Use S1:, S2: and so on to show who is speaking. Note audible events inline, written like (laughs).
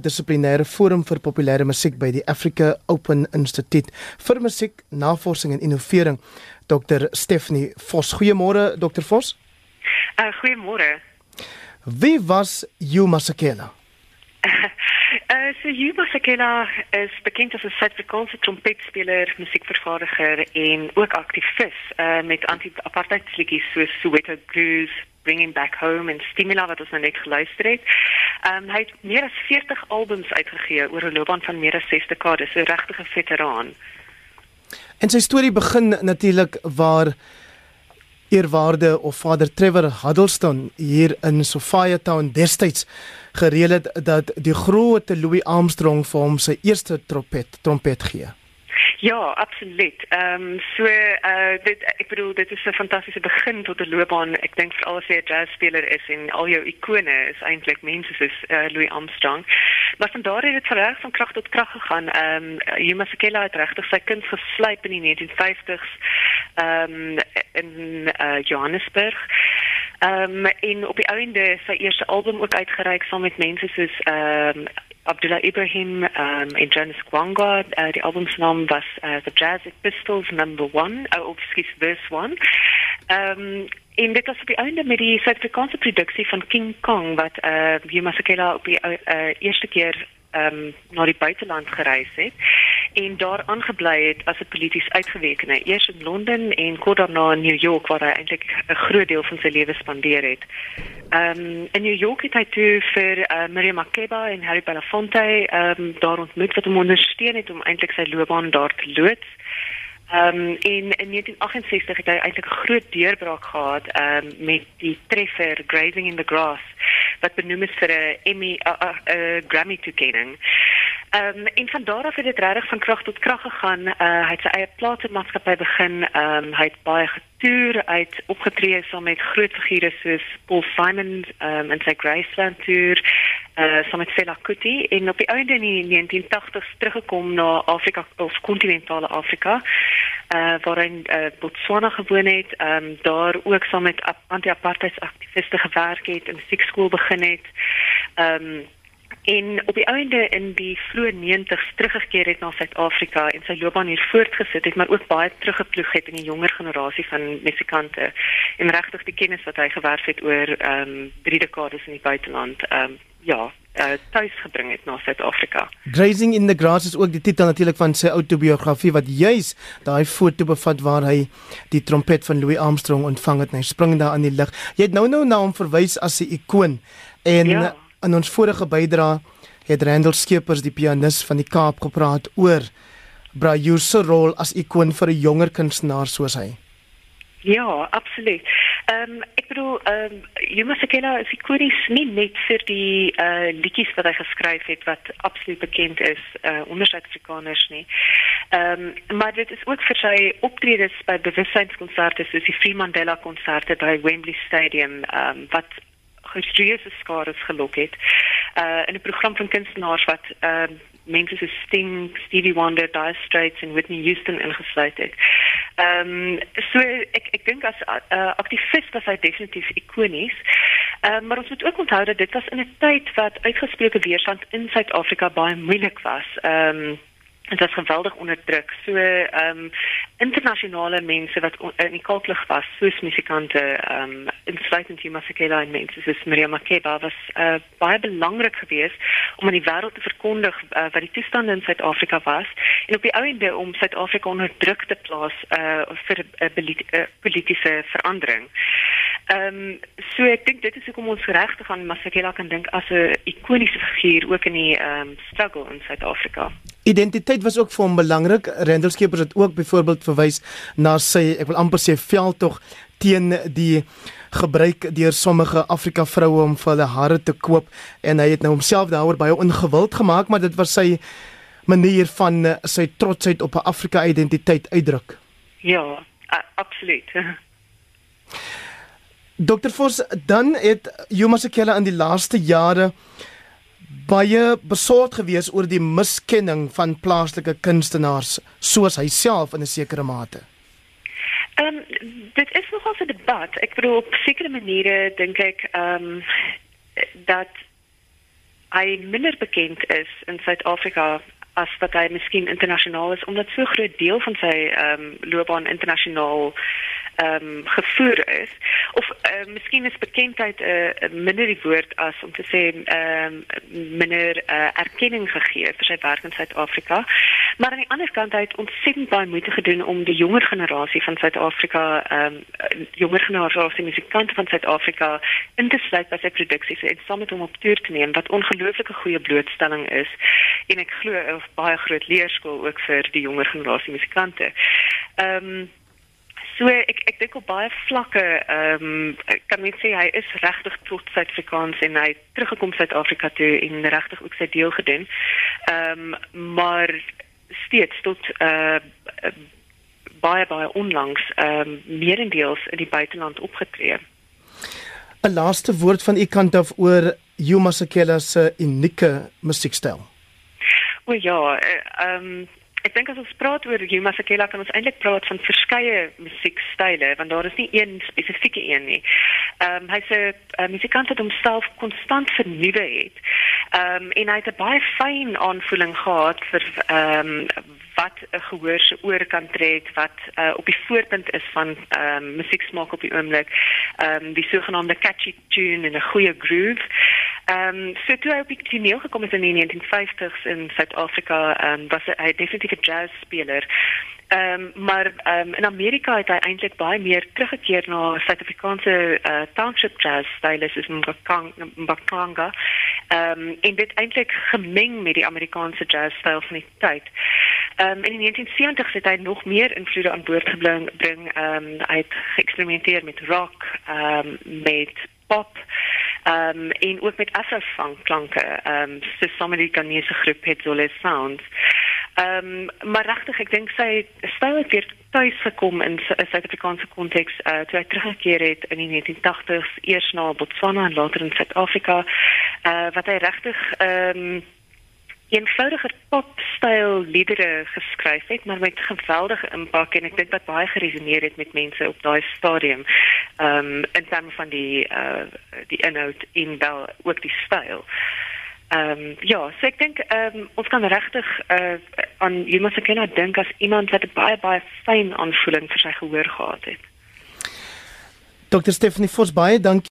S1: interdissiplinêre forum vir populêre musiek by die Africa Open Instituut vir musiek, navorsing en innovering. Dr Stephanie Vos. Goeiemôre Dr Vos.
S2: Uh goeiemôre.
S1: Wie was Hugh Masekela?
S2: Uh, (laughs) so Yuba Sakela is bekend as 'n Suid-Afrikaanse trompetspeler, musiekvervaardiger en ook aktivis uh, met anti-apartheidsliedjies soos Soweto Blues, Bringing Back Home en Stimula wat ons nou net geluister het. Um, hy het meer as 40 albums uitgegee oor 'n loopbaan van meer as 6 dekades, 'n regte veteraan.
S1: En sy storie begin natuurlik waar eerwaarde of Vader Trevor Huddleston hier in Sophia Town destyds gereël het dat die groot Louis Armstrong vir hom sy eerste trompet trompet gee.
S2: Ja, absoluut. Ehm um, so uh dit ek bedoel dit is 'n fantastiese begin tot 'n loopbaan. Ek dink veral as jy 'n jazzspeler is en al jou ikone is eintlik mense soos uh, Louis Armstrong. Maar van daar het dit reg van krag tot krag gegaan. Ehm um, Yuma Sekela het regtig sy kuns geslyp in die 1950s ehm um, in uh, Johannesburg. Ehm um, en op die einde sy eerste album ook uitgereik saam met mense soos ehm um, Abdullah Ibrahim um, en Jonas Gwanga. Uh, die albumsnaam was uh, The Jazz Pistols Number 1, uh, of excuse verse 1. Um, en dit was op die einde met die Suid-Afrikaanse produksie van King Kong wat uh, Yuma Sekela op die uh, eerste keer um, na die buiteland gereis het en daar aangebly het as 'n polities uitgewekene eers in Londen en kort daarna in New York waar hy eintlik 'n groot deel van sy lewe spandeer het. Ehm um, in New York het hy toe vir uh, Miriam Makeba en Harry Belafonte ehm um, daar ontmoet wat hom ondersteun het om eintlik sy loopbaan daar te loods. Ehm um, in, in 1968 het hy eintlik 'n groot deurbraak gehad ehm um, met die treffer Grazing in the Grass wat benoem is vir 'n Emmy 'n Grammy toekenning. Ehm um, en van daar af het dit regtig van krag tot krag gegaan. Uh, hy het sy eie platenmaatskappy begin. Ehm um, hy het baie getoer, hy het opgetree saam met groot figure soos Paul Simon ehm um, en sy Graceland tour uh saam met Fela Kuti en op die einde in die 1980s teruggekom na Afrika of kontinentale Afrika uh waar hy in uh, Botswana gewoon het, ehm um, daar ook saam met anti-apartheidsaktiviste gewerk het 'n musiekskool begin het. Ehm um, en op die einde in die vroeë 90's teruggekeer het na Suid-Afrika en sy loopbaan hier voortgesit het, maar ook baie teruggeploeg het in die jonger generasie van musikante en regtig die kennis wat hy gewerf het oor ehm um, drie dekades in die buiteland ehm um, ja, uh, tuis gebring het na Suid-Afrika.
S1: Grazing in the Grass is ook die titel natuurlik van sy outobiografie wat juis daai foto bevat waar hy die trompet van Louis Armstrong ontvang het en hy spring daar aan die lug. Jy het nou nou na hom verwys as 'n ikoon en ja. In ons vorige bydrae het Randall Skeepers die pianis van die Kaap gepraat oor Brayu se rol as ikoon vir 'n jonger kunstenaar soos hy.
S2: Ja, absoluut. Ehm um, ek bedoel ehm um, Yuma Sekela is ikonis nie net vir die eh uh, liedjies wat hy geskryf het wat absoluut bekend is eh uh, onder Suid-Afrikaners nie. Ehm um, maar dit is ook vir sy optredes by bewustheidskonsertes soos die Free Mandela konserte by Wembley Stadium ehm um, wat gestrese skare gelok het. Uh, in 'n program van kunstenaars wat ehm uh, mense soos Sting, Stevie Wonder, Dire Straits en Whitney Houston ingesluit het. Ehm um, so ek ek dink as uh, aktivis was hy definitief ikonies. Ehm um, maar ons moet ook onthou dat dit was in 'n tyd wat uitgesproke weerstand in Suid-Afrika baie moeilik was. Ehm um, dit was geweldig onderdruk. So ehm um, internasionale mense wat in die kalklig was, soos musikante ehm um, insluitend die Masekela en mense soos Maria Makeba was uh, baie belangrik geweest om aan die wêreld te verkondig uh, wat die toestande in Suid-Afrika was en op die ou ende om Suid-Afrika onder druk te plaas uh, vir 'n uh, politieke verandering. Ehm um, so ek dink dit is hoekom ons reg te gaan Masekela kan dink as 'n ikoniese figuur ook in die ehm um, struggle in Suid-Afrika.
S1: Identiteit was ook vir hom belangrik. Randall Skeepers het ook byvoorbeeld verwys na sy, ek wil amper sê veldtog teen die gebruik deur sommige Afrika vroue om vir hulle hare te koop en hy het nou homself daaroor baie ongewild gemaak, maar dit was sy manier van sy trotsheid op 'n Afrika identiteit uitdruk.
S2: Ja, absoluut. (laughs)
S1: Dr. Vos, dan het Yuma Sekela in die laaste jare baie besorgd gewees oor die miskenning van plaaslike kunstenaars soos hy self in 'n sekere mate.
S2: Ehm um, dit is nogal 'n debat. Ek bedoel op sekere maniere dink ek ehm um, dat hy minder bekend is in Suid-Afrika as wat hy miskien internasionaal is omdat so groot deel van sy ehm um, loopbaan internasionaal um, gevoer is of uh, miskien is bekendheid 'n uh, minder die woord as om te sê ehm um, minder uh, erkenning gegee vir sy werk in Suid-Afrika maar aan die ander kant het ontsettend baie moeite gedoen om die jonger generasie van Suid-Afrika ehm um, jonger generasie musikante van Suid-Afrika in te sluit by sy produksies en saam met hom op toer te neem wat ongelooflike goeie blootstelling is en ek glo 'n baie groot leerskool ook vir die jonger generasie musikante. Ehm um, So ek ek dink op baie vlakke ehm um, kan mens sê hy is regtig trots Suid-Afrikaans en hy teruggekom Suid-Afrika toe en regtig ook sy deel gedoen. Ehm um, maar steeds tot uh baie baie onlangs ehm um, meerendeels in die buiteland opgetree.
S1: 'n Laaste woord van u kant af oor Yuma Sakela se unieke musiekstyl.
S2: O ja, eh, ehm um, Ek dink as ons praat oor Yuma Sakela kan ons eintlik praat van verskeie musiekstyle want daar is nie een spesifieke een nie. Ehm um, hy's 'n musikant wat homself konstant vernuwe het. Ehm um, en hy het 'n baie fyn aanvoeling gehad vir ehm um, wat 'n gehoor se oor kan trek wat uh, op die voorpunt is van ehm um, musieksmaak op die oomblik. Ehm um, die sogenaamde catchy tune en 'n goeie groove. Ehm um, so toe hy op die toneel gekom het in die 1950s in Suid-Afrika, ehm um, was hy definitief 'n jazz speler. Ehm um, maar ehm um, in Amerika het hy eintlik baie meer teruggekeer na Suid-Afrikaanse uh, township jazz style soos Mbakanga. Ehm um, en dit eintlik gemeng met die Amerikaanse jazz style van die tyd. Ehm um, in die 1970s het hy nog meer invloede aan boord gebring. Ehm um, hy het geëksperimenteer met rock, ehm um, met pop ehm um, en ook met afro-funk klanke. Ehm um, so sommige Ghanese groep het so les sounds. Ehm um, maar regtig ek dink sy het weer tuis gekom in 'n Suid-Afrikaanse konteks uh, toe hy teruggekeer het in die 1980s eers na Botswana en later in Suid-Afrika uh, wat hy regtig ehm um, eenvoudiger popstyl liedere geskryf het maar met geweldige impak en ek dink dat baie geresoneer het met mense op daai stadium ehm um, in terme van die uh, die inhoud en wel ook die styl. Ehm um, ja, so ek dink ehm um, ons kan regtig uh, aan iemand se kenner dink as iemand wat 'n baie baie fyn aanvoeling vir sy gehoor gehad het.
S1: Dr Stephanie Vos baie dankie